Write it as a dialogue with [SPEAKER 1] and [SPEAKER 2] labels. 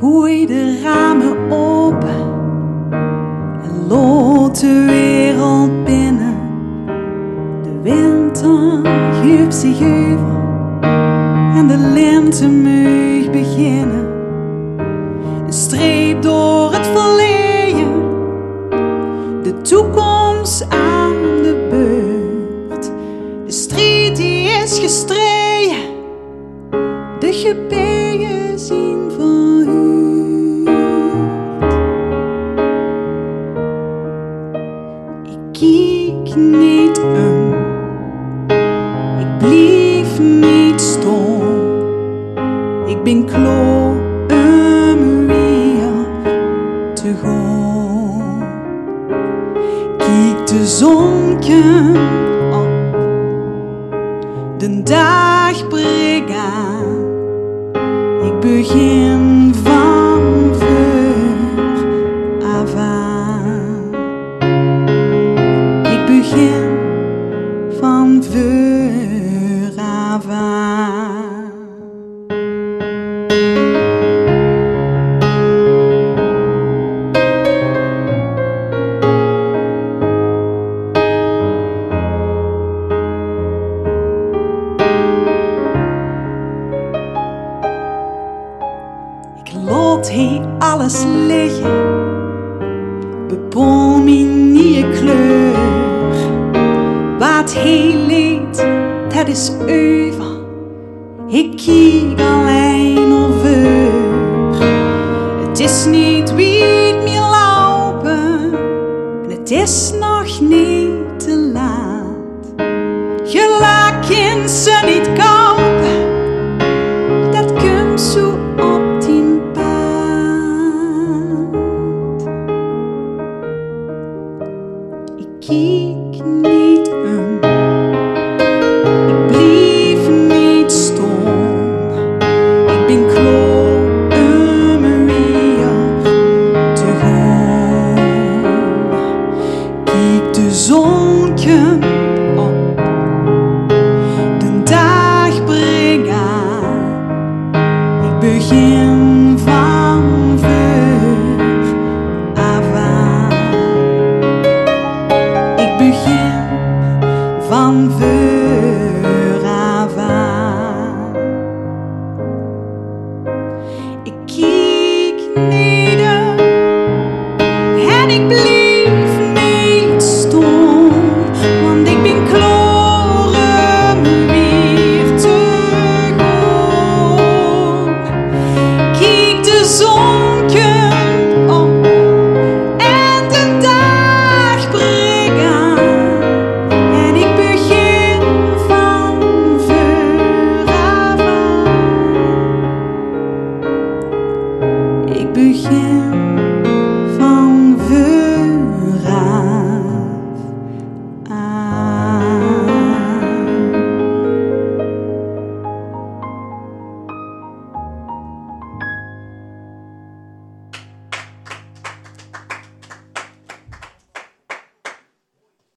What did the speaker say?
[SPEAKER 1] gooi de ramen open en lood de wereld binnen. De winter geeft zich over en de lente mag beginnen. Een streep door het verleden, de toekomst aan de beurt. De strijd die is gestreden, de gebeden zien kijk niet om, ik blijf niet stom. Ik ben klaar om. Kijk de zon komt op, de dag breekt aan. Ik begin alles liggen, bepaal mijn nieuwe kleur. Wat heel leed, dat is over. Ik kijk alleen over. Het is niet wie het meer lopen, en het is nog Ik this. ik begin.